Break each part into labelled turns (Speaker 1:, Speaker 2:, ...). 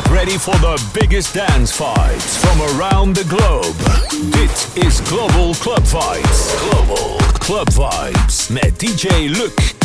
Speaker 1: Get ready for the biggest dance fights from around the globe. Dit is Global Club Vibes. Global Club Vibes met DJ Luc.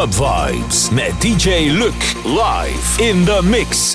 Speaker 2: Club Vibes met DJ Luc live in the mix.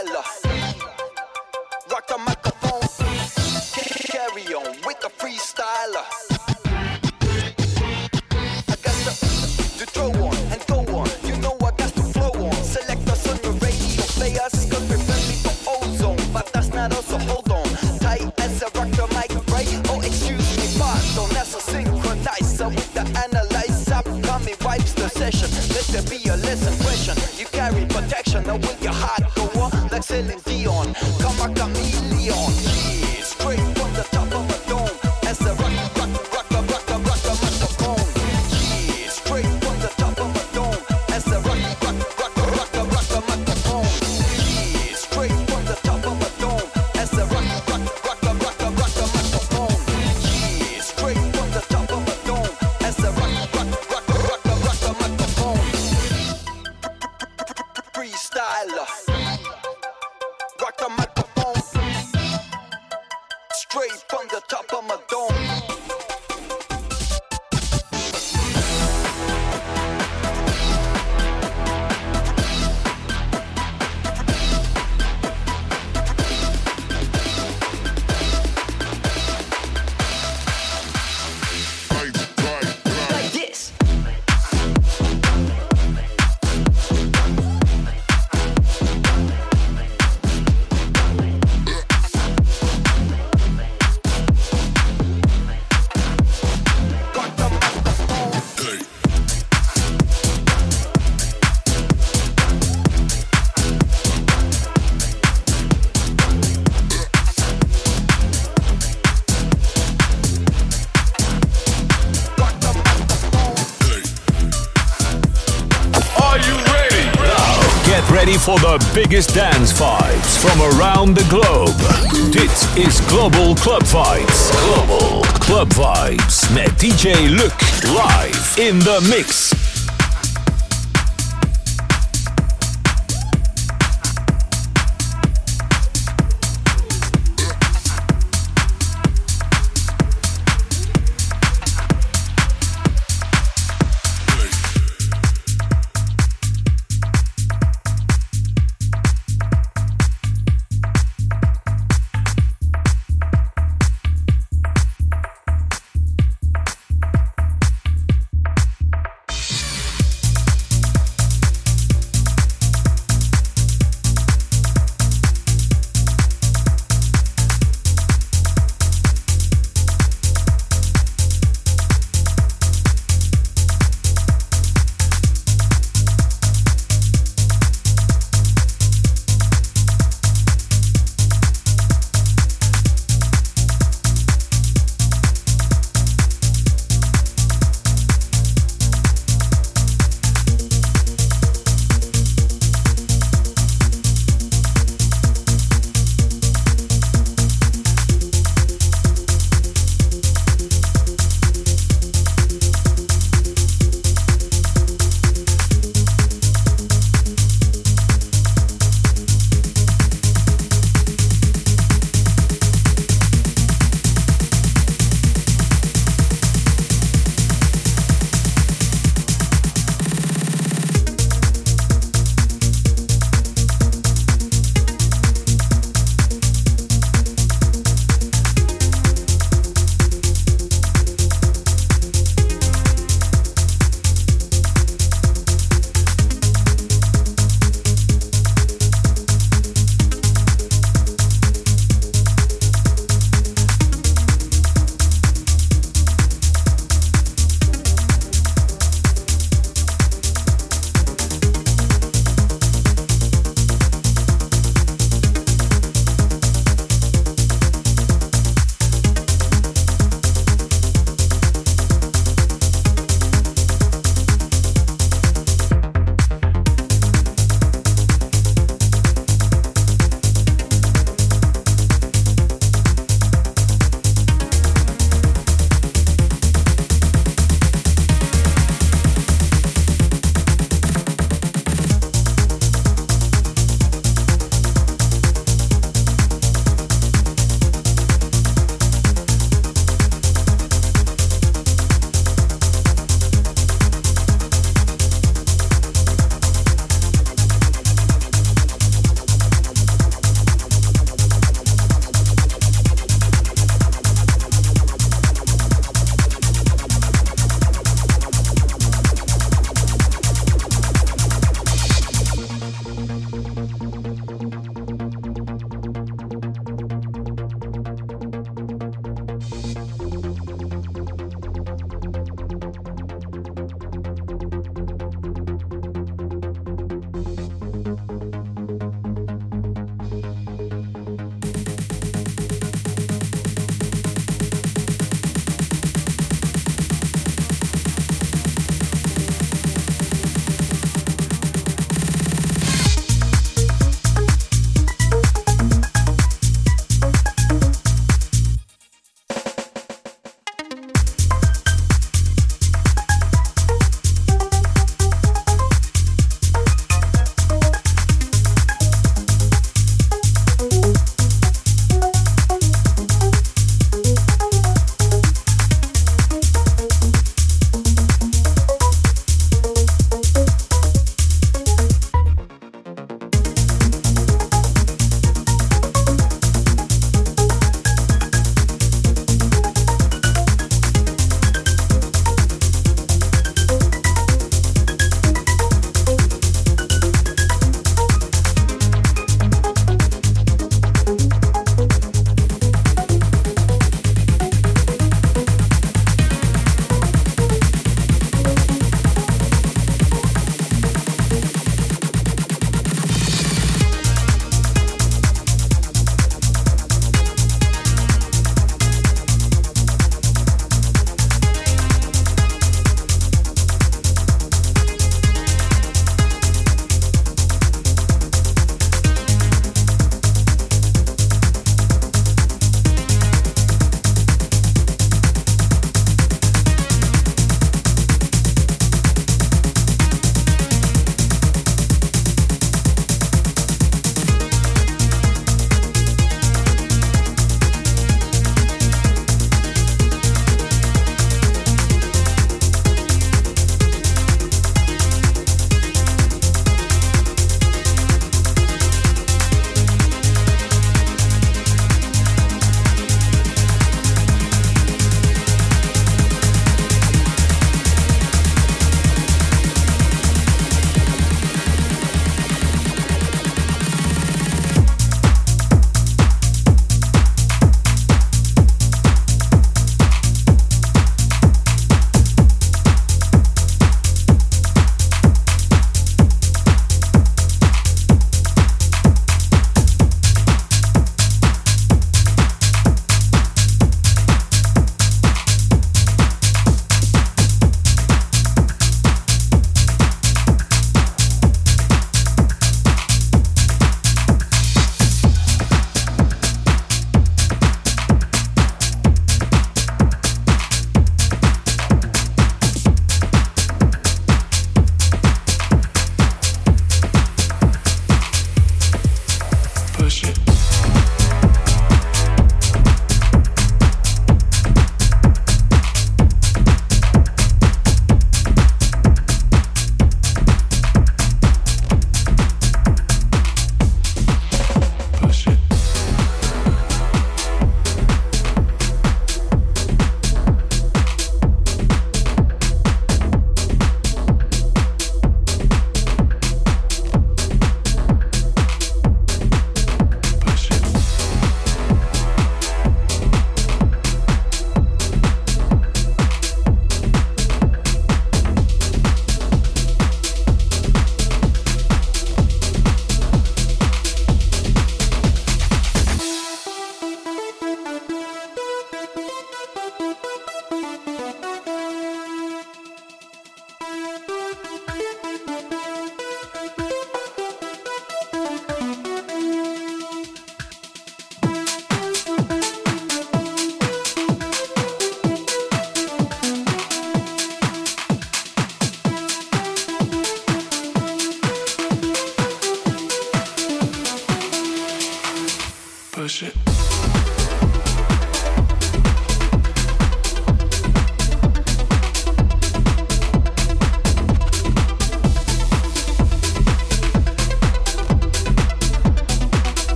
Speaker 3: Ella. For
Speaker 2: the biggest dance vibes from around the globe. Dit is Global Club Vibes. Global Club Vibes met DJ Luc live in the mix.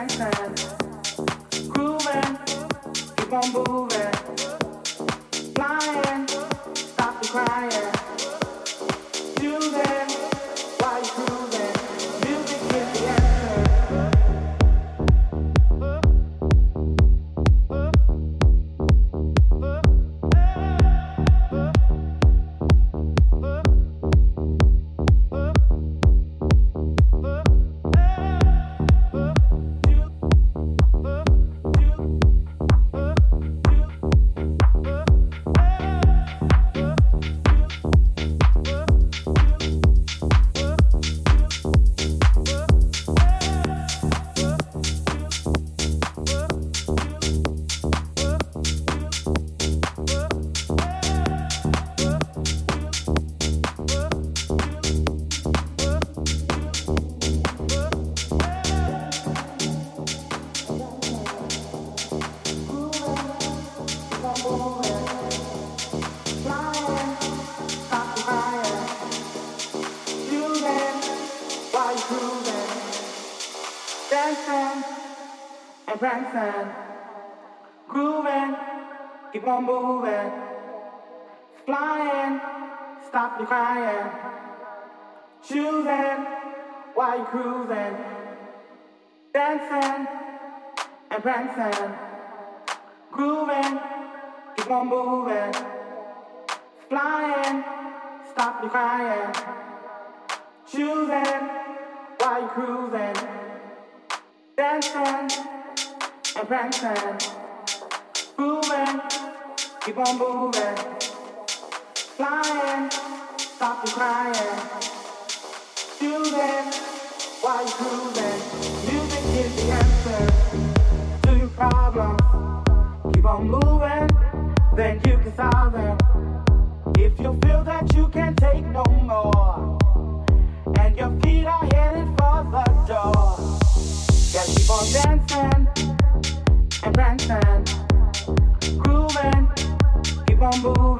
Speaker 4: Grooving, keep on moving. Prancing, grooving, keep on moving, flying, stop your crying, choosing while you cruising, dancing and prancing, grooving, keep on moving, flying, stop your crying, choosing while you cruising, dancing and prancing, grooving, keep on moving, flying, stop your crying, choosing while you cruising. Music is the answer to your problems. Keep on moving, then you can solve them. If you feel that you can't take no more, and your feet are headed for the door, gotta keep on dancing and prancing, grooving, keep on moving,